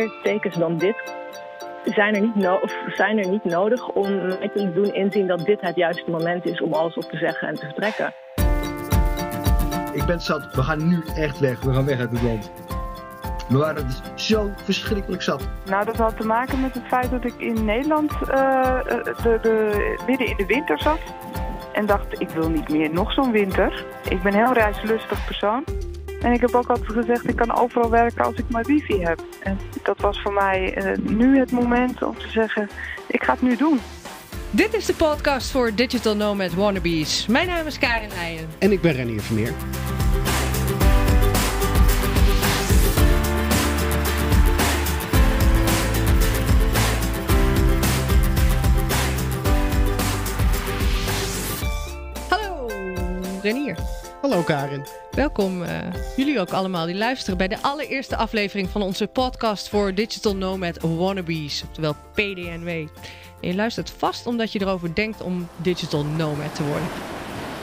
meer tekens dan dit zijn er, niet no of zijn er niet nodig om mij te doen inzien dat dit het juiste moment is om alles op te zeggen en te vertrekken. Ik ben zat. We gaan nu echt weg. We gaan weg uit het land. We waren dus zo verschrikkelijk zat. Nou, dat had te maken met het feit dat ik in Nederland uh, de, de, midden in de winter zat. En dacht, ik wil niet meer nog zo'n winter. Ik ben een heel reislustig persoon. En ik heb ook altijd gezegd, ik kan overal werken als ik maar wifi heb. En dat was voor mij uh, nu het moment om te zeggen, ik ga het nu doen. Dit is de podcast voor Digital Nomad Wannabes. Mijn naam is Karin Eijen. En ik ben Renier Vermeer. Hallo, Renier. Hallo Karin. Welkom uh, jullie ook allemaal die luisteren bij de allereerste aflevering van onze podcast voor Digital Nomad Wannabes, oftewel PDNW. En je luistert vast omdat je erover denkt om Digital Nomad te worden.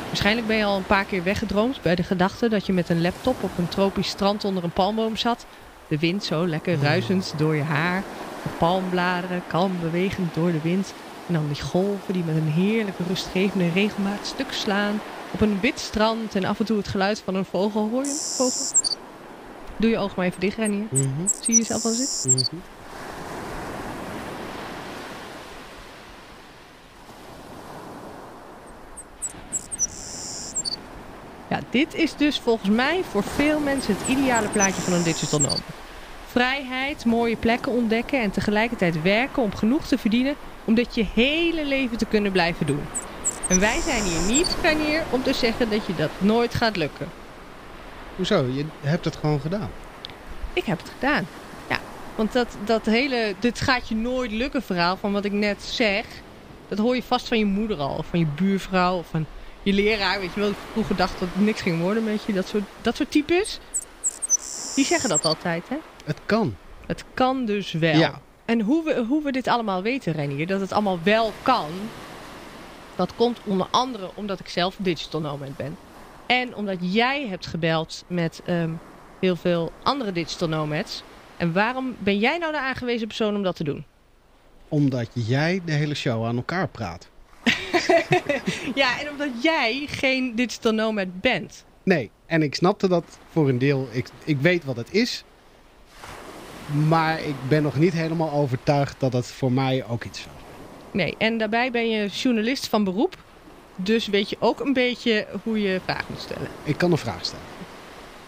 Waarschijnlijk ben je al een paar keer weggedroomd bij de gedachte dat je met een laptop op een tropisch strand onder een palmboom zat. De wind zo lekker ruisend door je haar, de palmbladeren kalm bewegend door de wind. En dan die golven die met een heerlijke rustgevende regelmaat stuk slaan op een wit strand en af en toe het geluid van een vogel. Hoor je vogel? Doe je oog maar even dicht, Renier. Mm -hmm. Zie je jezelf al zitten? Mm -hmm. Ja, dit is dus volgens mij voor veel mensen het ideale plaatje van een digital nomad. Vrijheid, mooie plekken ontdekken en tegelijkertijd werken om genoeg te verdienen om dit je hele leven te kunnen blijven doen. En wij zijn hier niet, Ranier, om te zeggen dat je dat nooit gaat lukken. Hoezo? Je hebt het gewoon gedaan. Ik heb het gedaan. Ja, want dat, dat hele, dit gaat je nooit lukken verhaal van wat ik net zeg, dat hoor je vast van je moeder al, of van je buurvrouw, of van je leraar. Weet je wel, vroeger dacht dat het niks ging worden met je, dat soort, dat soort types. Die zeggen dat altijd, hè? Het kan. Het kan dus wel. Ja. En hoe we, hoe we dit allemaal weten, Renier, dat het allemaal wel kan, dat komt onder andere omdat ik zelf digital nomad ben. En omdat jij hebt gebeld met um, heel veel andere digital nomads. En waarom ben jij nou de aangewezen persoon om dat te doen? Omdat jij de hele show aan elkaar praat. ja, en omdat jij geen digital nomad bent. Nee, en ik snapte dat voor een deel. Ik, ik weet wat het is. Maar ik ben nog niet helemaal overtuigd dat het voor mij ook iets Nee, en daarbij ben je journalist van beroep. Dus weet je ook een beetje hoe je vragen moet stellen. Ik kan een vraag stellen.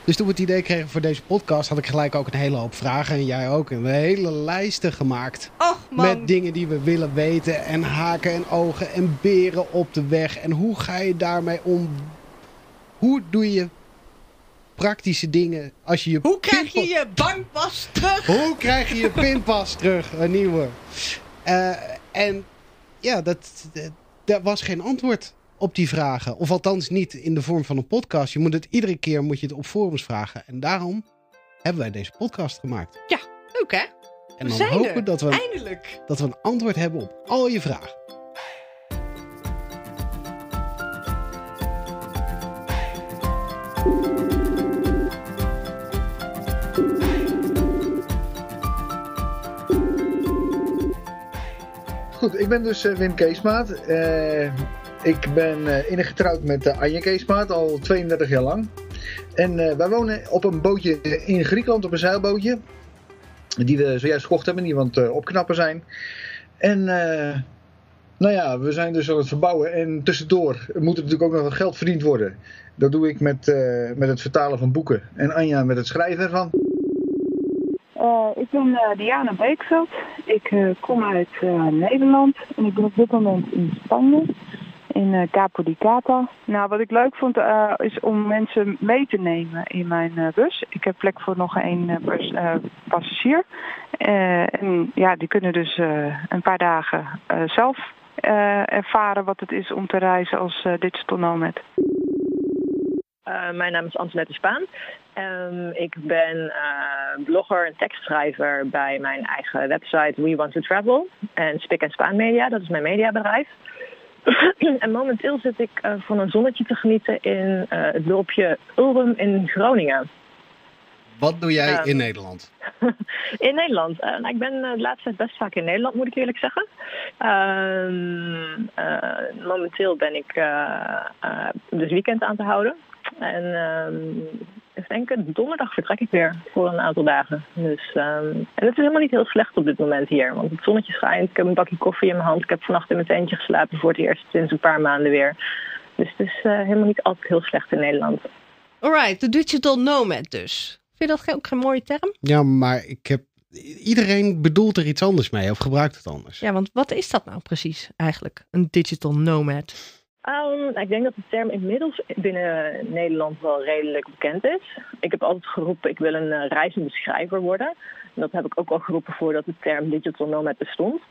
Dus toen we het idee kregen voor deze podcast, had ik gelijk ook een hele hoop vragen. En jij ook. een hele lijsten gemaakt. Och, man. Met dingen die we willen weten. En haken en ogen en beren op de weg. En hoe ga je daarmee om? Hoe doe je praktische dingen als je je Hoe krijg je je bankpas terug? Hoe krijg je je pinpas terug? Een nieuwe. Uh, en ja, dat, dat, dat, was geen antwoord op die vragen. Of althans niet in de vorm van een podcast. Je moet het iedere keer moet je het op forums vragen. En daarom hebben wij deze podcast gemaakt. Ja, leuk hè? En we dan zijn hopen er. dat we, Eindelijk. dat we een antwoord hebben op al je vragen. Goed, ik ben dus uh, Wim Keesmaat. Uh, ik ben uh, innig getrouwd met Anje Keesmaat al 32 jaar lang. En wij wonen op een bootje in Griekenland, op een zeilbootje. Die we zojuist gekocht hebben, die want opknappen zijn. En nou ja, we zijn dus aan het verbouwen. En tussendoor moet er natuurlijk ook nog wat geld verdiend worden. Dat doe ik met, met het vertalen van boeken. En Anja met het schrijven ervan. Uh, ik ben uh, Diana Beekveld. Ik uh, kom uit Nederland en ik ben op dit moment in Spanje, in Capo di Cata. Nou, wat ik leuk vond is om mensen mee te nemen in mijn bus. Ik heb plek voor nog één passagier. en ja, die kunnen dus een paar dagen zelf ervaren wat het is om te reizen als digital nomad. Uh, mijn naam is Antoinette Spaan. Um, ik ben uh, blogger en tekstschrijver bij mijn eigen website We Want to Travel. En Spik en Spaan Media, dat is mijn mediabedrijf. en momenteel zit ik uh, van een zonnetje te genieten in het dorpje Ulrum in Groningen. Wat doe jij Ja. in Nederland? In Nederland. Eh, nou, ik ben eh, de laatste tijd best vaak in Nederland, moet ik eerlijk zeggen. Ehm, eh, momenteel ben ik eh, eh, dus weekend aan te houden. En ehm, ik denk donderdag vertrek ik weer voor een aantal dagen. Dus, ehm, en het is helemaal niet heel slecht op dit moment hier. Want het zonnetje schijnt. Ik heb een bakje koffie in mijn hand. Ik heb vannacht in mijn tentje geslapen voor het eerst sinds een paar maanden weer. Dus het is eh, helemaal niet altijd heel slecht in Nederland. Alright, de digital nomad dus. Vind je dat ook geen mooie term? Ja, maar ik heb... Iedereen bedoelt er iets anders mee of gebruikt het anders. Ja, want wat is dat nou precies eigenlijk? Een digital nomad. Ehm, ik denk dat de term inmiddels binnen Nederland wel redelijk bekend is. Ik heb altijd geroepen, ik wil een eh, reizende schrijver worden. En dat heb ik ook al geroepen voordat de term digital nomad bestond.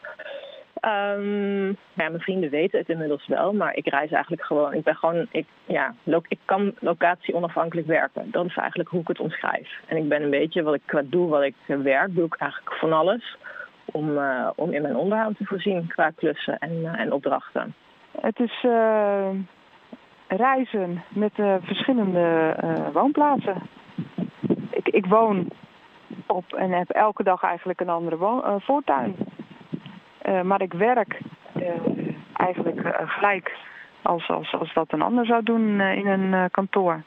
Ehm, ja, mijn vrienden weten het inmiddels wel, maar ik reis eigenlijk gewoon. Ik ben gewoon, ik, ja, ik kan locatie onafhankelijk werken. Dat is eigenlijk hoe ik het omschrijf. En ik ben een beetje wat ik qua doe, wat ik eh, werk, doe ik eigenlijk van alles. Om, eh, om in mijn onderhoud te voorzien qua klussen en, en opdrachten. Het is eh, reizen met eh, verschillende eh, woonplaatsen. Ik, ik woon op en heb elke dag eigenlijk een andere voortuin. Maar ik werk eigenlijk gelijk als, als, als dat een ander zou doen in een kantoor.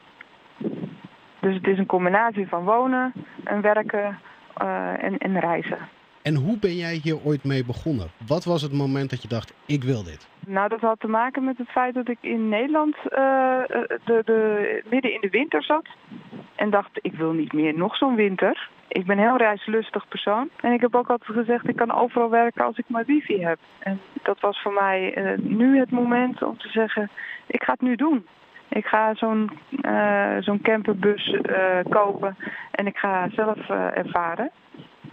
Dus het is een combinatie van wonen en werken en, en reizen. En hoe ben jij hier ooit mee begonnen? Wat was het moment dat je dacht, ik wil dit? Nou, dat had te maken met het feit dat ik in Nederland eh, de, de, midden in de winter zat. En dacht, ik wil niet meer nog zo'n winter. Ik ben een heel reislustig persoon. En ik heb ook altijd gezegd, ik kan overal werken als ik maar wifi heb. En dat was voor mij eh, nu het moment om te zeggen, ik ga het nu doen. Ik ga zo'n eh, zo'n camperbus kopen en ik ga zelf ervaren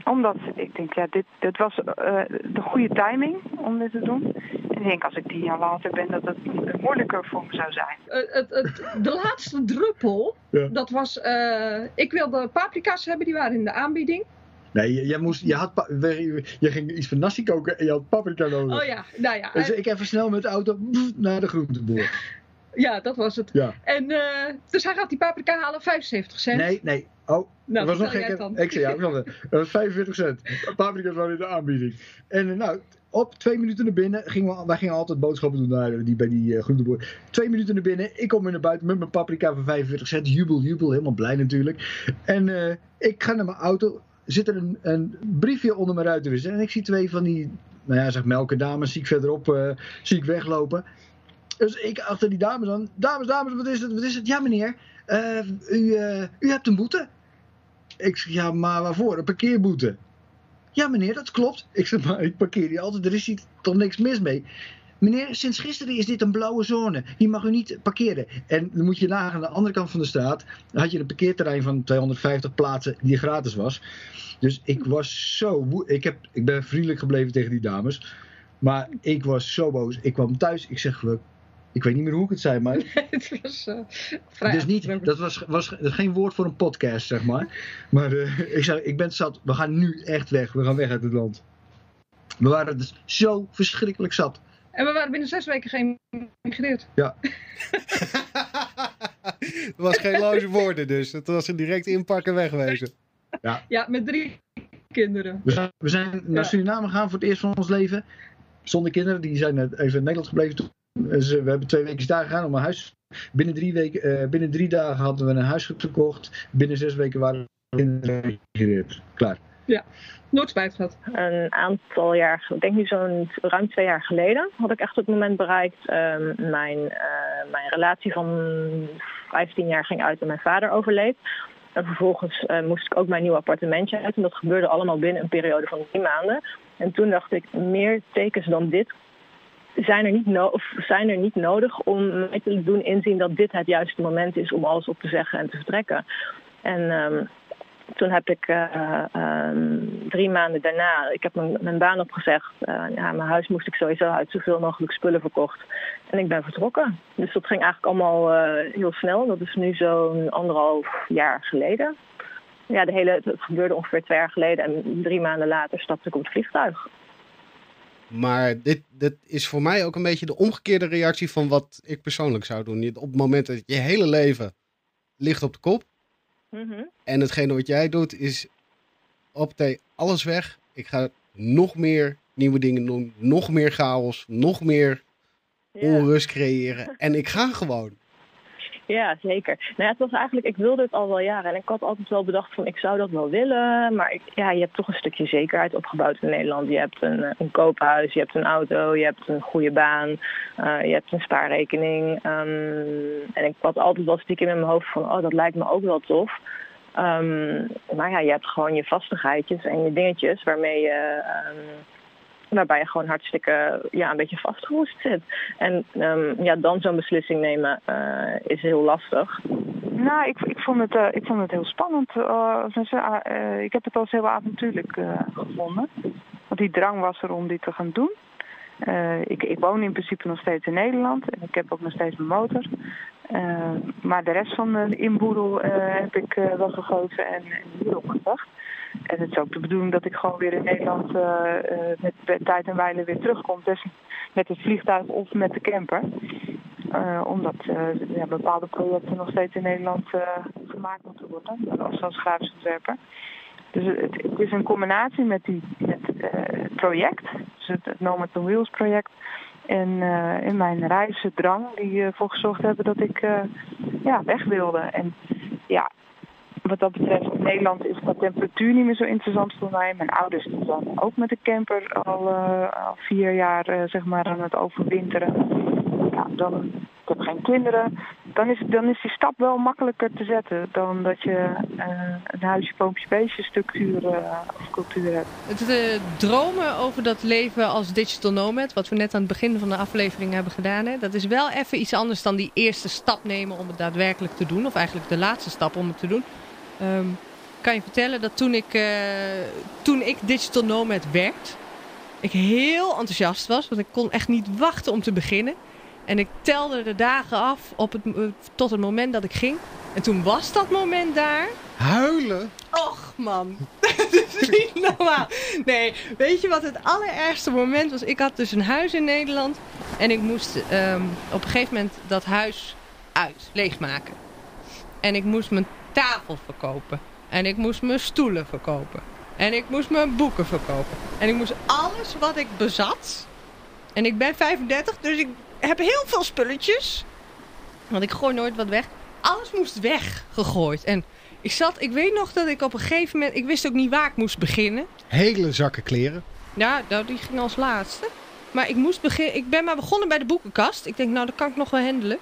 omdat ik denk, ja, dit, dit was eh, de goede timing om dit te doen. En ik denk, als ik tien jaar later ben, dat het moeilijker voor me zou zijn. Eh, het, het, de laatste druppel, Ja. dat was... eh, ik wilde paprika's hebben, die waren in de aanbieding. Nee, je, jij moest, je, had, pa- je, ging iets van nasi koken en je had paprika nodig. Oh ja, nou ja. Dus en- ik even snel met de auto naar de groenteboer. Ja, dat was het. Ja. En eh, dus hij gaat die paprika halen, 75 cent. Nee, nee. Oh, Nou, dat was nog gekker. Ik zei ja, ik. Dat was 45 cent. Paprika's waren in de aanbieding. En eh, nou, op twee minuten naar binnen. Gingen we, wij gingen altijd boodschappen doen naar die, bij die eh, groenteboer. Twee minuten naar binnen. Ik kom weer naar buiten met mijn paprika van 45 cent. Jubel, jubel. Helemaal blij natuurlijk. En ik ga naar mijn auto. Zit er een, een briefje onder mijn ruitenwisser. En ik zie twee van die, nou ja, zeg melkendames. Zie ik verderop, zie ik weglopen. Dus ik achter die dames aan. Dames, dames, wat is het? Wat is het? Ja, meneer. eh, u, eh, u hebt een boete. Ik zeg, ja, maar waarvoor? Een parkeerboete. Ja, meneer, dat klopt. Ik zeg, maar ik parkeer hier altijd. Er is hier toch niks mis mee. Meneer, sinds gisteren is dit een blauwe zone. Hier mag u niet parkeren. En dan moet je nagaan, aan de andere kant van de straat had je een parkeerterrein van 250 plaatsen die gratis was. Dus ik was zo ik, heb, ik ben vriendelijk gebleven tegen die dames. Maar ik was zo boos. Ik kwam thuis. Ik zeg, we- ik weet niet meer hoe ik het zei, maar het was eh, vrij dus niet, dat was, was geen woord voor een podcast, zeg maar. Maar eh, ik zei, ik ben zat. We gaan nu echt weg. We gaan weg uit het land. We waren dus zo verschrikkelijk zat. En we waren binnen zes weken geïmigreerd. Het was geen loze woorden dus. Het was een direct inpakken wegwezen. Ja, met drie kinderen. We zijn, we zijn naar Ja. Suriname gegaan voor het eerst van ons leven. Zonder kinderen. Die zijn net even in Nederland gebleven. Toen, Dus, we hebben twee weken daar gegaan om een huis. Binnen drie, weken, eh, binnen drie dagen hadden we een huis gekocht. Binnen zes weken waren we kinderen. Klaar. Nooit spijt gehad. een aantal jaar, ik denk nu zo'n ruim twee jaar geleden, had ik echt het moment bereikt. ehm, mijn, eh, mijn relatie van 15 jaar ging uit en mijn vader overleed. En vervolgens eh, moest ik ook mijn nieuw appartementje uit. En dat gebeurde allemaal binnen een periode van drie maanden. En toen dacht ik, meer tekens dan dit zijn er niet, zijn er niet nodig om mij te doen inzien dat dit het juiste moment is om alles op te zeggen en te vertrekken. En ehm, toen heb ik eh, ehm, drie maanden daarna, ik heb mijn, mijn baan opgezegd. Eh, ja, mijn huis moest ik sowieso uit, zoveel mogelijk spullen verkocht. En ik ben vertrokken. Dus dat ging eigenlijk allemaal eh, heel snel. Dat is nu zo'n anderhalf jaar geleden. Ja, de hele, het gebeurde ongeveer twee jaar geleden. En drie maanden later stapte ik op het vliegtuig. Maar dit, dit is voor mij ook een beetje de omgekeerde reactie van wat ik persoonlijk zou doen. Op het moment dat je hele leven ligt op de kop. Mhm. En hetgene wat jij doet is op thee alles weg. Ik ga nog meer nieuwe dingen doen. Nog meer chaos. Nog meer onrust creëren. En ik ga gewoon. Ja, zeker. Nou ja, het was eigenlijk, ik wilde het al wel jaren. En ik had altijd wel bedacht van, ik zou dat wel willen. Maar ik, ja, je hebt toch een stukje zekerheid opgebouwd in Nederland. Je hebt een, eh, een koophuis, je hebt een auto, je hebt een goede baan. eh, je hebt een spaarrekening. ehm, en ik had altijd wel stiekem in mijn hoofd van, oh, dat lijkt me ook wel tof. Ehm, maar ja, je hebt gewoon je vastigheidjes en je dingetjes waarmee je... ehm, waarbij je gewoon hartstikke ja, een beetje vastgeroest zit. En ehm, ja, dan zo'n beslissing nemen eh, is heel lastig. Nou, ik, ik, vond het, eh, ik vond het heel spannend. eh, eh, ik heb het als heel avontuurlijk gevonden. Want die drang was er om dit te gaan doen. Ik, ik woon in principe nog steeds in Nederland en ik heb ook nog steeds mijn motor. Maar de rest van de inboedel heb ik wel gegoten en, en hier opgebracht. En het is ook de bedoeling dat ik gewoon weer in Nederland eh, eh, met, met tijd en wijle weer terugkom. Dus met het vliegtuig of met de camper. Eh, omdat ja, bepaalde projecten nog steeds in Nederland gemaakt moeten worden. Als, als grafisch ontwerper. Dus het, is een combinatie met, die, het project. Dus het, het Nomad on Wheels project. En in mijn reizendrang die ervoor gezorgd hebben dat ik ja, weg wilde. En ja, wat dat betreft, in Nederland is de temperatuur niet meer zo interessant voor mij. Mijn ouders zijn ook met de camper al, eh, al vier jaar eh, zeg maar aan het overwinteren. Ja, dan, ik heb geen kinderen. Dan is, dan is die stap wel makkelijker te zetten dan dat je eh, een huisje, boompje, beestje structuur of cultuur hebt. Het dromen over dat leven als digital nomad, wat we net aan het begin van de aflevering hebben gedaan, hè, dat is wel even iets anders dan die eerste stap nemen om het daadwerkelijk te doen. Of eigenlijk de laatste stap om het te doen. Ehm, kan je vertellen dat toen ik, eh, toen ik digital nomad werd, ik heel enthousiast was. Want ik kon echt niet wachten om te beginnen. En ik telde de dagen af op het, tot het moment dat ik ging. En toen was dat moment daar. Huilen? Och man, dat is niet normaal. Nee, weet je wat het allerergste moment was? Ik had dus een huis in Nederland. En ik moest ehm, op een gegeven moment dat huis uit, leegmaken. En ik moest mijn tafel verkopen. En ik moest mijn stoelen verkopen. En ik moest mijn boeken verkopen. En ik moest alles wat ik bezat. En ik ben 35, dus ik heb heel veel spulletjes. Want ik gooi nooit wat weg. Alles moest weggegooid. En ik zat, ik weet nog dat ik op een gegeven moment, ik wist ook niet waar ik moest beginnen. Hele zakken kleren. Ja, nou, die ging als laatste. Maar ik, moest begin, ik ben maar begonnen bij de boekenkast. Ik denk, nou, dat kan ik nog wel handelen.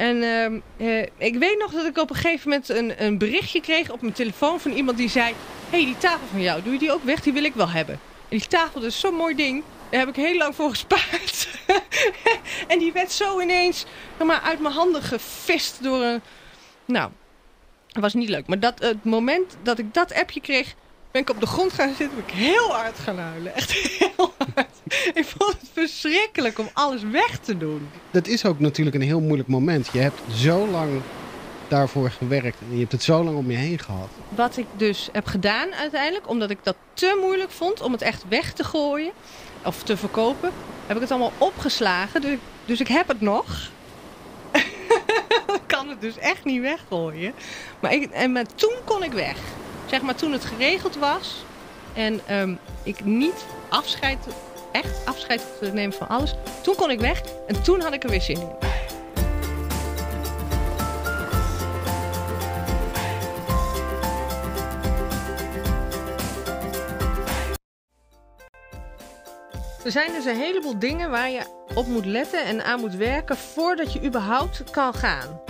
En ehm, eh, ik weet nog dat ik op een gegeven moment een, een berichtje kreeg op mijn telefoon van iemand die zei... Hé, hey, die tafel van jou, doe je die ook weg? Die wil ik wel hebben. En die tafel, dat is zo'n mooi ding. Daar heb ik heel lang voor gespaard. en die werd zo ineens maar, uit mijn handen gevist door een... Nou, dat was niet leuk. Maar dat, het moment dat ik dat appje kreeg, ben ik op de grond gaan zitten. Ben ik heel hard gaan huilen. Echt heel hard. Ik vond het verschrikkelijk om alles weg te doen. Dat is ook natuurlijk een heel moeilijk moment. Je hebt zo lang daarvoor gewerkt en je hebt het zo lang om je heen gehad. Wat ik dus heb gedaan uiteindelijk, omdat ik dat te moeilijk vond om het echt weg te gooien of te verkopen, heb ik het allemaal opgeslagen. Dus, dus ik heb het nog. ik kan het dus echt niet weggooien. Maar, ik, en, maar toen kon ik weg. Zeg maar toen het geregeld was en ehm, ik niet afscheid, echt afscheid nemen van alles. Toen kon ik weg en toen had ik er weer zin in. Er zijn dus een heleboel dingen waar je op moet letten en aan moet werken voordat je überhaupt kan gaan.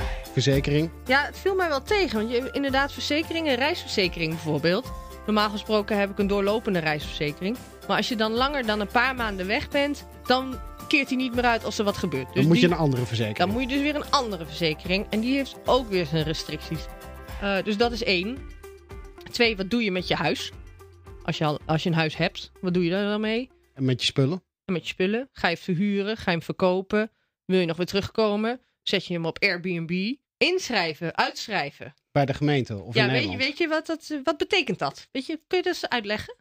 Verzekering. Ja, het viel mij wel tegen. Want je, inderdaad, verzekeringen, reisverzekering bijvoorbeeld. Normaal gesproken heb ik een doorlopende reisverzekering. Maar als je dan langer dan een paar maanden weg bent, dan keert hij niet meer uit als er wat gebeurt. Dus Dan moet je een andere verzekering. dan moet je dus weer een andere verzekering. En die heeft ook weer zijn restricties. Eh, dus dat is één. Twee, wat doe je met je huis? Als je, al, als je een huis hebt, wat doe je daar dan mee? En met je spullen. En met je spullen? Ga je het verhuren? Ga je hem verkopen? Wil je nog weer terugkomen? Zet je hem op Airbnb? Inschrijven, uitschrijven. Bij de gemeente of in ja, weet je, Nederland. weet je wat, dat, wat betekent dat? Weet je, kun je dat eens uitleggen?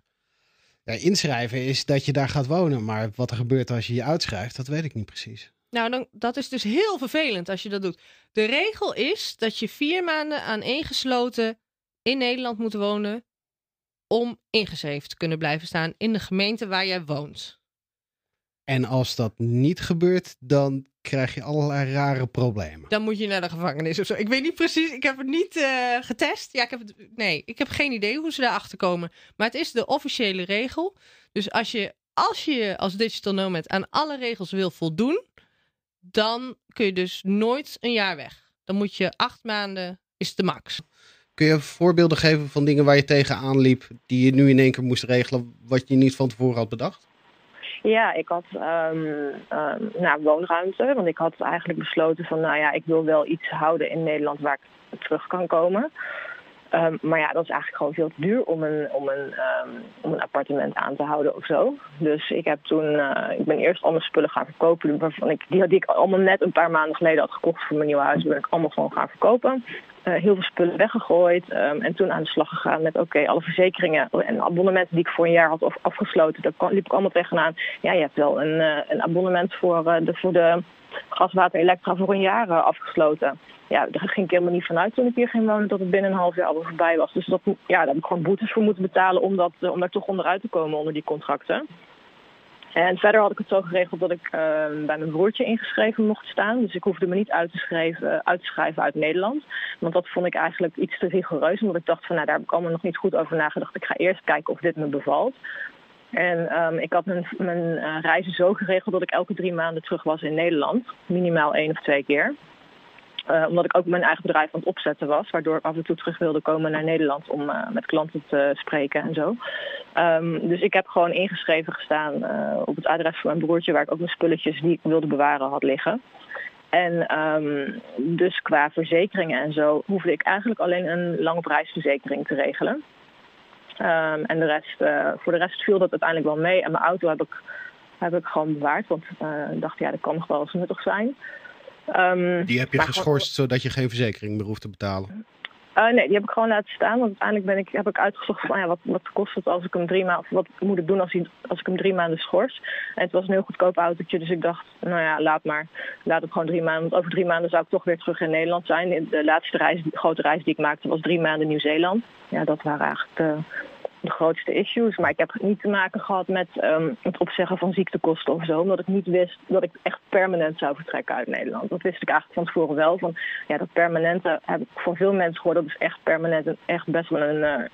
Ja, inschrijven is dat je daar gaat wonen. Maar wat er gebeurt als je je uitschrijft, dat weet ik niet precies. Nou, dan, dat is dus heel vervelend als je dat doet. De regel is dat je vier maanden aaneengesloten in Nederland moeten wonen om ingeschreven te kunnen blijven staan in de gemeente waar jij woont. En als dat niet gebeurt, dan krijg je allerlei rare problemen. Dan moet je naar de gevangenis of zo. Ik weet niet precies, ik heb het niet eh, getest. Ja, ik heb het, nee, ik heb geen idee hoe ze daarachter komen. Maar het is de officiële regel. Dus als je als je als digital nomad aan alle regels wil voldoen, dan kun je dus nooit een jaar weg. Dan moet je acht maanden, is de max. Kun je voorbeelden geven van dingen waar je tegenaan liep, die je nu in één keer moest regelen, wat je niet van tevoren had bedacht? Ja, ik had um, nou, woonruimte. Want ik had eigenlijk besloten van, nou ja, ik wil wel iets houden in Nederland waar ik terug kan komen. Um, maar ja, dat is eigenlijk gewoon veel te duur om een, om een, um, om een appartement aan te houden of zo. Dus ik heb toen, uh, ik ben eerst al spullen gaan verkopen. Waarvan ik, die, die ik allemaal net een paar maanden geleden had gekocht voor mijn nieuwe huis. Die ben ik allemaal gewoon gaan verkopen. Uh, heel veel spullen weggegooid. Um, en toen aan de slag gegaan met oké, alle verzekeringen en abonnementen die ik voor een jaar had afgesloten. Daar liep ik allemaal tegenaan. Ja, je hebt wel een, uh, een abonnement voor, de, voor de gas, water, elektra voor een jaar afgesloten ja, daar ging ik helemaal niet vanuit toen ik hier ging wonen dat het binnen een half jaar al voorbij was. Dus dat, ja, daar heb ik gewoon boetes voor moeten betalen om, dat, om daar toch onderuit te komen onder die contracten. En verder had ik het zo geregeld dat ik uh, bij mijn broertje ingeschreven mocht staan. Dus ik hoefde me niet uit te, schrijven, uit schrijven uit Nederland. Want dat vond ik eigenlijk iets te rigoureus. Omdat ik dacht van nou daar heb ik allemaal nog niet goed over nagedacht. Ik ga eerst kijken of dit me bevalt. En um, ik had mijn, mijn uh, reizen zo geregeld dat ik elke drie maanden terug was in Nederland. Minimaal één of twee keer. Uh, omdat ik ook mijn eigen bedrijf aan het opzetten was. Waardoor ik af en toe terug wilde komen naar Nederland om uh, met klanten te spreken en zo. Um, dus ik heb gewoon ingeschreven gestaan op het adres van mijn broertje... waar ik ook mijn spulletjes die ik wilde bewaren had liggen. En um, dus qua verzekeringen en zo hoefde ik eigenlijk alleen een lange prijsverzekering te regelen. Um, en de rest, voor de rest viel dat uiteindelijk wel mee. En mijn auto heb ik, heb ik gewoon bewaard. Want ik dacht, ja, dat kan nog wel eens nuttig zijn. Um, die heb je geschorst gewoon... zodat je geen verzekering meer hoeft te betalen? Uh, nee, die heb ik gewoon laten staan. Want uiteindelijk ben ik, heb ik uitgezocht van ja, wat, wat kost het als ik hem drie maanden, wat moet ik doen als, als ik hem drie maanden schors. En het was een heel goedkoop autootje, dus ik dacht, nou ja, laat maar. Laat het gewoon drie maanden. Want over drie maanden zou ik toch weer terug in Nederland zijn. De laatste reis, grote reis die ik maakte was drie maanden Nieuw-Zeeland. Ja, dat waren eigenlijk de grootste issues. Maar ik heb niet te maken gehad met um, het opzeggen van ziektekosten of zo. Omdat ik niet wist dat ik echt permanent zou vertrekken uit Nederland. Dat wist ik eigenlijk van tevoren wel. Van, ja, dat permanente heb ik van veel mensen gehoord. Dat is echt permanent en echt best wel een, uh,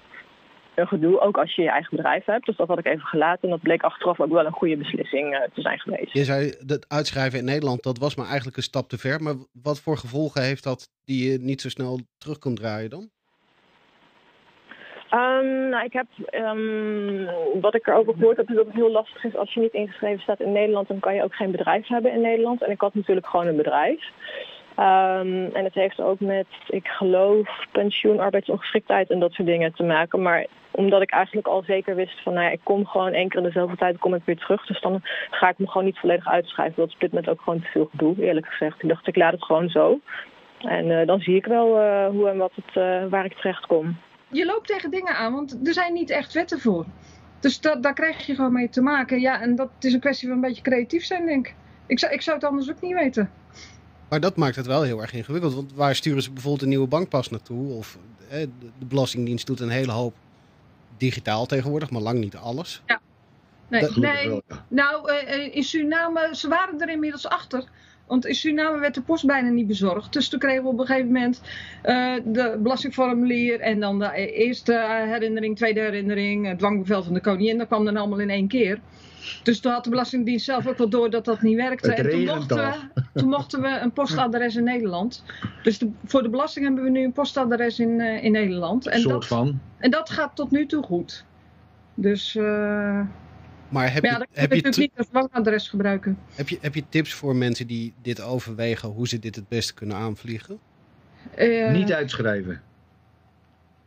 een gedoe. Ook als je je eigen bedrijf hebt. Dus dat had ik even gelaten. En dat bleek achteraf ook wel een goede beslissing uh, te zijn geweest. Je zei dat uitschrijven in Nederland, dat was maar eigenlijk een stap te ver. Maar wat voor gevolgen heeft dat die je niet zo snel terug kunt draaien dan? Um, nou, ik heb, um, wat ik erover gehoord heb, dat het heel lastig is als je niet ingeschreven staat in Nederland, dan kan je ook geen bedrijf hebben in Nederland. En ik had natuurlijk gewoon een bedrijf. Um, en het heeft ook met, ik geloof, pensioen, arbeidsongeschiktheid en dat soort dingen te maken. Maar omdat ik eigenlijk al zeker wist van, nou ja, ik kom gewoon één keer in dezelfde tijd kom ik weer terug. Dus dan ga ik me gewoon niet volledig uitschrijven. Dat is op dit moment ook gewoon te veel gedoe, eerlijk gezegd. Ik dacht, ik laat het gewoon zo. En uh, dan zie ik wel uh, hoe en wat het, uh, waar ik terecht kom je loopt tegen dingen aan, want er zijn niet echt wetten voor. Dus dat, daar krijg je gewoon mee te maken. Ja, en dat is een kwestie van een beetje creatief zijn, denk ik. Ik zou, ik zou het anders ook niet weten. Maar dat maakt het wel heel erg ingewikkeld. Want waar sturen ze bijvoorbeeld een nieuwe bankpas naartoe? Of hè, de Belastingdienst doet een hele hoop digitaal tegenwoordig, maar lang niet alles. Ja. Nee, nee. nou uh, in Suriname, ze waren er inmiddels achter. Want in Suriname werd de post bijna niet bezorgd. Dus toen kregen we op een gegeven moment uh, de belastingformulier en dan de eerste herinnering, tweede herinnering, het dwangbevel van de koningin. Dat kwam dan allemaal in één keer. Dus toen had de Belastingdienst zelf ook wel door dat dat niet werkte. Het en toen mochten, we, toen mochten we een postadres in Nederland. Dus de, voor de belasting hebben we nu een postadres in, uh, in Nederland. En soort dat, van. En dat gaat tot nu toe goed. Dus... Uh, maar heb ja, je, heb natuurlijk niet dwangadres gebruiken. Heb je, heb je tips voor mensen die dit overwegen, hoe ze dit het beste kunnen aanvliegen? Uh, Niet uitschrijven.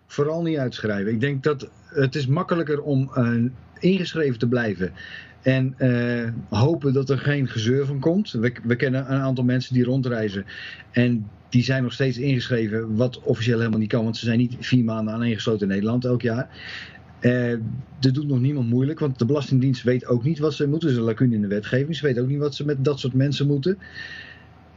Vooral niet uitschrijven. Ik denk dat het is makkelijker om uh, ingeschreven te blijven. En uh, hopen dat er geen gezeur van komt. We, we kennen een aantal mensen die rondreizen. En die zijn nog steeds ingeschreven. Wat officieel helemaal niet kan. Want ze zijn niet vier maanden aaneengesloten in Nederland elk jaar. Uh, dat doet nog niemand moeilijk, want de Belastingdienst weet ook niet wat ze moeten. Er is een lacune in de wetgeving. Ze weten ook niet wat ze met dat soort mensen moeten.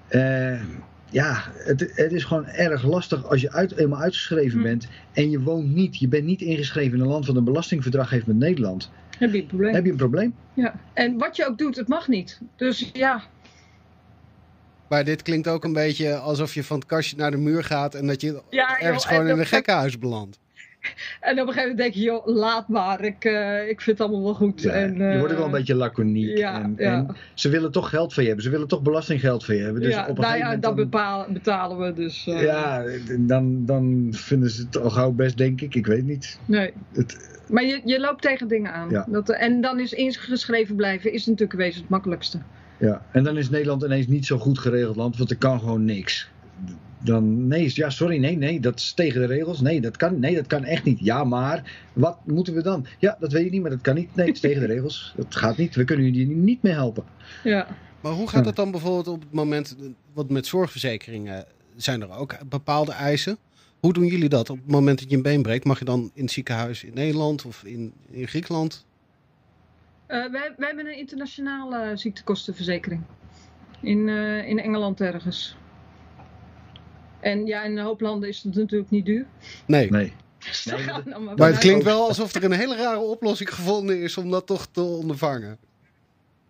Uh, ja, het, het is gewoon erg lastig als je uit, eenmaal uitgeschreven Hm. bent en je woont niet, je bent niet ingeschreven in een land wat een belastingverdrag heeft met Nederland. Heb je een probleem. Heb je een probleem? Ja. En wat je ook doet, het mag niet. Dus ja, Maar dit klinkt ook een beetje alsof je van het kastje naar de muur gaat en dat je Ja, ergens joh, gewoon in een gekkenhuis belandt. En op een gegeven moment denk je, joh, laat maar. Ik, eh, ik vind het allemaal wel goed. Ja, en, je wordt ook wel een eh, beetje laconiek. ja, en, ja. en ze willen toch geld van je hebben. Ze willen toch belastinggeld van je hebben. Dus ja, op een nou gegeven ja, moment dat dan- bepalen, betalen we dus. eh, Ja, dan, dan vinden ze het al gauw best, denk ik. Ik weet niet. Nee. Het, Maar je, je loopt tegen dingen aan. Dat, en dan is ingeschreven blijven is natuurlijk wezen het makkelijkste. ja. En dan is Nederland ineens niet zo goed geregeld land, want er kan gewoon niks. Dan, nee, ja, sorry, nee, nee, dat is tegen de regels. Nee, dat kan, nee, dat kan echt niet. Ja, maar wat moeten we dan? Ja, dat weet je niet, maar dat kan niet. Nee, het is tegen de regels. Dat gaat niet. We kunnen jullie niet meer helpen. Ja. Maar hoe gaat het dan bijvoorbeeld op het moment, wat met zorgverzekeringen, zijn er ook bepaalde eisen? Hoe doen jullie dat? Op het moment dat je een been breekt, mag je dan in het ziekenhuis in Nederland of in, in Griekenland? Eh, wij, wij hebben een internationale ziektekostenverzekering. In, eh, in Engeland ergens. En ja, in een hoop landen is het natuurlijk niet duur. Nee. Nee. Dus maar Maar het klinkt wel alsof er een hele rare oplossing gevonden is om dat toch te ondervangen.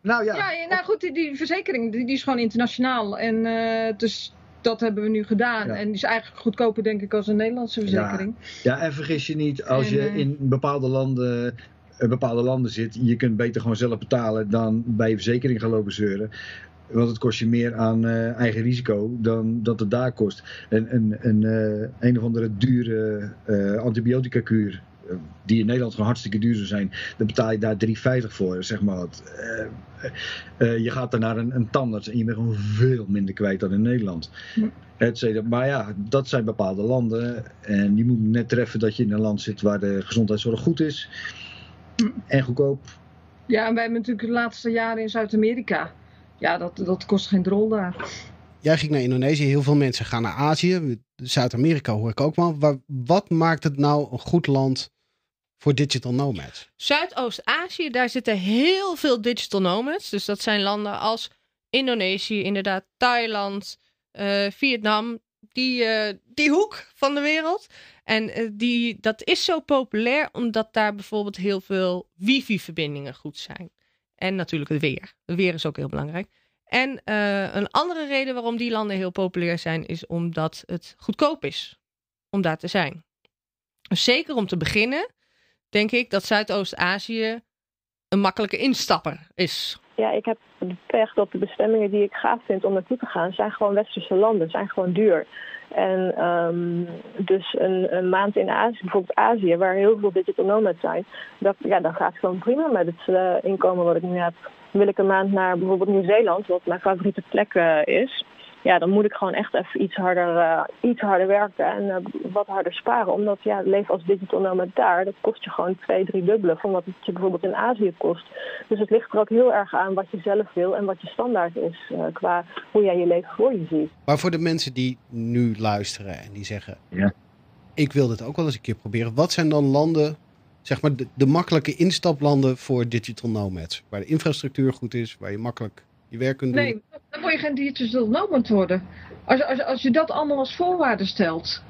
Nou ja, Ja, ja, nou goed, die, die verzekering die, die is gewoon internationaal. En eh, dus dat hebben we nu gedaan. Ja. En die is eigenlijk goedkoper, denk ik, als een Nederlandse verzekering. Ja, en vergis je niet, als En, je eh, in bepaalde landen, eh, bepaalde landen zit, je kunt beter gewoon zelf betalen dan bij je verzekering gaan lopen zeuren. Want het kost je meer aan eh, eigen risico dan dat het daar kost. En een, een, eh, een of andere dure eh antibiotica kuur, die in Nederland gewoon hartstikke duur zou zijn, dan betaal je daar 3,50 voor, zeg maar wat. Je gaat dan naar een, een tandarts en je bent gewoon veel minder kwijt dan in Nederland. Hm. Et cetera. Maar ja, dat zijn bepaalde landen. En je moet net treffen dat je in een land zit waar de gezondheidszorg goed is. Hm. En goedkoop. Ja, en wij hebben natuurlijk de laatste jaren in Zuid-Amerika. Ja, dat, dat kost geen drol daar. Jij ging naar Indonesië, heel veel mensen gaan naar Azië. Zuid-Amerika hoor ik ook wel. Waar- wat maakt het nou een goed land voor digital nomads? Zuidoost-Azië, daar zitten heel veel digital nomads. Dus dat zijn landen als Indonesië, inderdaad, Thailand, eh, Vietnam. Die, eh, die hoek van de wereld. En eh, die, dat is zo populair omdat daar bijvoorbeeld heel veel wifi-verbindingen goed zijn. En natuurlijk het weer. Het weer is ook heel belangrijk. En eh, een andere reden waarom die landen heel populair zijn, is omdat het goedkoop is om daar te zijn. Dus zeker om te beginnen, denk ik dat Zuidoost-Azië een makkelijke instapper is. Ja, ik heb de pech dat de bestemmingen die ik gaaf vind om naartoe te gaan, zijn gewoon westerse landen, zijn gewoon duur. En ehm, dus een, een maand in Azië, bijvoorbeeld Azië, waar heel veel digital nomads zijn, dat, ja, dan gaat het gewoon prima met het eh, inkomen wat ik nu heb. Wil ik een maand naar bijvoorbeeld Nieuw-Zeeland, wat mijn favoriete plek eh, is, ja, dan moet ik gewoon echt even iets harder, eh, iets harder werken en eh, wat harder sparen. Omdat ja, het leven als digital nomad daar, dat kost je gewoon twee, drie dubbele van wat het je bijvoorbeeld in Azië kost. Dus het ligt er ook heel erg aan wat je zelf wil en wat je standaard is eh, qua hoe jij je leven voor je ziet. Maar voor de mensen die nu luisteren en die zeggen: Ja. Ik wil dit ook wel eens een keer proberen. Wat zijn dan landen, zeg maar de, de makkelijke instaplanden voor digital nomads? Waar de infrastructuur goed is, waar je makkelijk je werk kunt doen. Nee, dan word je geen digital nomad worden. Als, als, als je dat allemaal als voorwaarde stelt,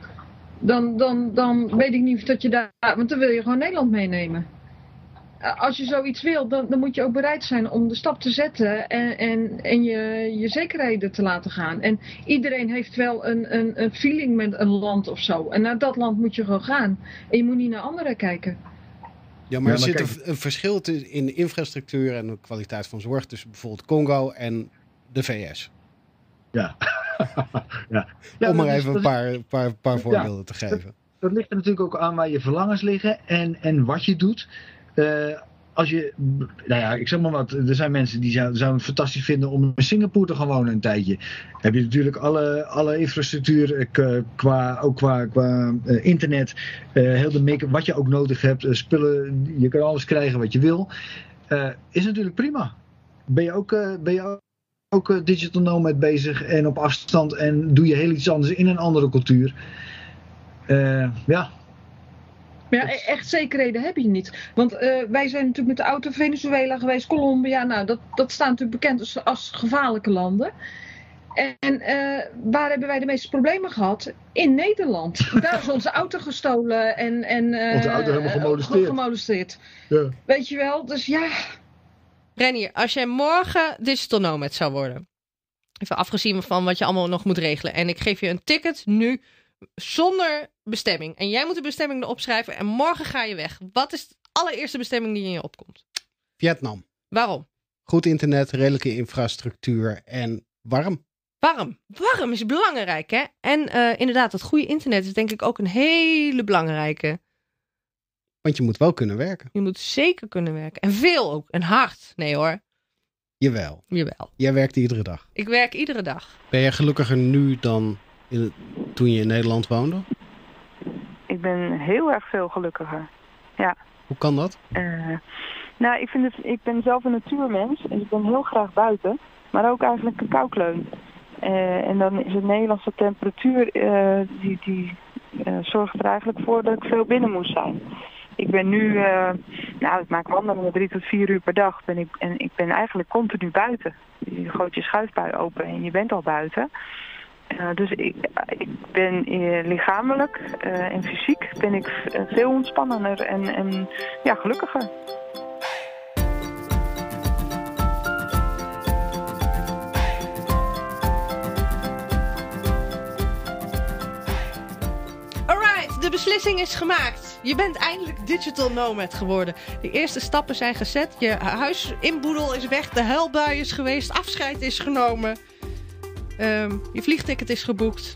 dan, dan, dan weet ik niet of dat je daar... Want dan wil je gewoon Nederland meenemen. Als je zoiets wil, dan, dan moet je ook bereid zijn om de stap te zetten en, en, en je, je zekerheden te laten gaan. En iedereen heeft wel een, een, een feeling met een land of zo. En naar dat land moet je gewoon gaan. En je moet niet naar anderen kijken. Ja, maar Ja, er zit kijk- een, verschil in de infrastructuur en de kwaliteit van zorg tussen bijvoorbeeld Congo en de VS. Ja. ja. Ja, Om maar is- even een is- paar, paar, paar voorbeelden te geven. dat ligt er natuurlijk ook aan waar je verlangens liggen en, en wat je doet. Eh, als je, nou ja, ik zeg maar wat, er zijn mensen die zou- zouden het fantastisch vinden om in Singapore te gaan wonen een tijdje. Heb je natuurlijk alle, alle infrastructuur, eh, qua, ook qua, qua eh, internet, eh, heel de make wat je ook nodig hebt, spullen, je kan alles krijgen wat je wil. Is natuurlijk prima. Ben je ook, ben je ook, digital nomad bezig en op afstand en doe je heel iets anders in een andere cultuur. Ja, Maar ja, echt zekerheden heb je niet. Want eh, wij zijn natuurlijk met de auto Venezuela geweest, Colombia. Nou, dat, dat staat natuurlijk bekend als, als gevaarlijke landen. En uh, waar hebben wij de meeste problemen gehad? In Nederland. Daar is onze auto gestolen en, en uh, onze auto helemaal gemolesteerd. gemolesteerd. Ja. Weet je wel, dus ja. Renier, als jij morgen digital nomad zou worden, even afgezien van wat je allemaal nog moet regelen, en ik geef je een ticket nu zonder bestemming, en jij moet de bestemming erop schrijven, en morgen ga je weg. Wat is de allereerste bestemming die in je opkomt? Vietnam. Waarom? Goed internet, redelijke infrastructuur en warm. Warm. Warm is belangrijk, hè? En uh, inderdaad, dat goede internet is denk ik ook een hele belangrijke. Want je moet wel kunnen werken. Je moet zeker kunnen werken. En veel ook. En hard. Nee hoor. Jawel. Jawel. Jij werkt iedere dag. Ik werk iedere dag. Ben jij gelukkiger nu dan in, toen je in Nederland woonde? Ik ben heel erg veel gelukkiger. Ja. Hoe kan dat? Uh, nou, ik, vind het, ik ben zelf een natuurmens. En ik ben heel graag buiten. Maar ook eigenlijk een koukleun. Uh, en dan is het Nederlandse temperatuur, uh, die, die zorgt er eigenlijk voor dat ik veel binnen moest zijn. Ik ben nu, nou ik maak wandelingen drie tot vier uur per dag ben ik, en ik ben eigenlijk continu buiten. Je gooit je schuifbui open en je bent al buiten. Dus ik, ik ben lichamelijk en fysiek ben ik veel ontspannender en, en ja, gelukkiger. de beslissing is gemaakt. Je bent eindelijk digital nomad geworden. De eerste stappen zijn gezet. Je huis inboedel is weg. De huilbui is geweest. Afscheid is genomen. Um, je vliegticket is geboekt.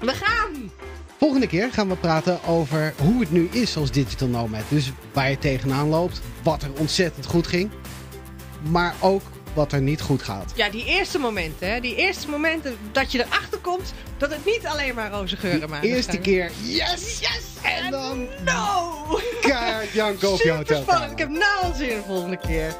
We gaan! Volgende keer gaan we praten over hoe het nu is als digital nomad. Dus waar je tegenaan loopt. Wat er ontzettend goed ging. Maar ook wat er niet goed gaat. Ja, die eerste momenten, hè? Die eerste momenten dat je erachter komt dat het niet alleen maar roze geuren maakt. Eerste keer, yes! Yes! En dan... No! Kaart Janko op je hotel. spannend. Ik heb nou al zin de volgende keer.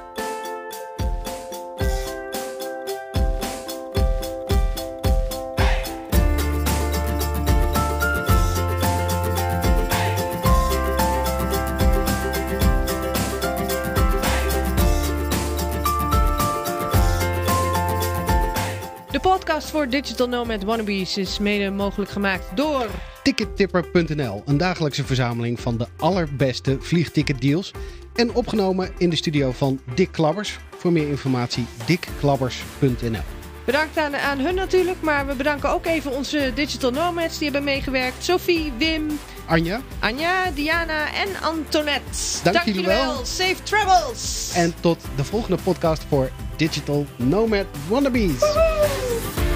De podcast voor Digital Nomad Wannabes is mede mogelijk gemaakt door... Tickettipper.nl, een dagelijkse verzameling van de allerbeste vliegticketdeals. En opgenomen in de studio van Dick Klabbers. Voor meer informatie dickklabbers.nl. Bedankt aan, aan hun natuurlijk, maar we bedanken ook even onze digital nomads die hebben meegewerkt. Sophie, Wim, Anja, Anja, Diana en Antoinette. Dank, Dank jullie wel. Safe travels. En tot de volgende podcast voor digital nomad wannabes. Woo-hoo!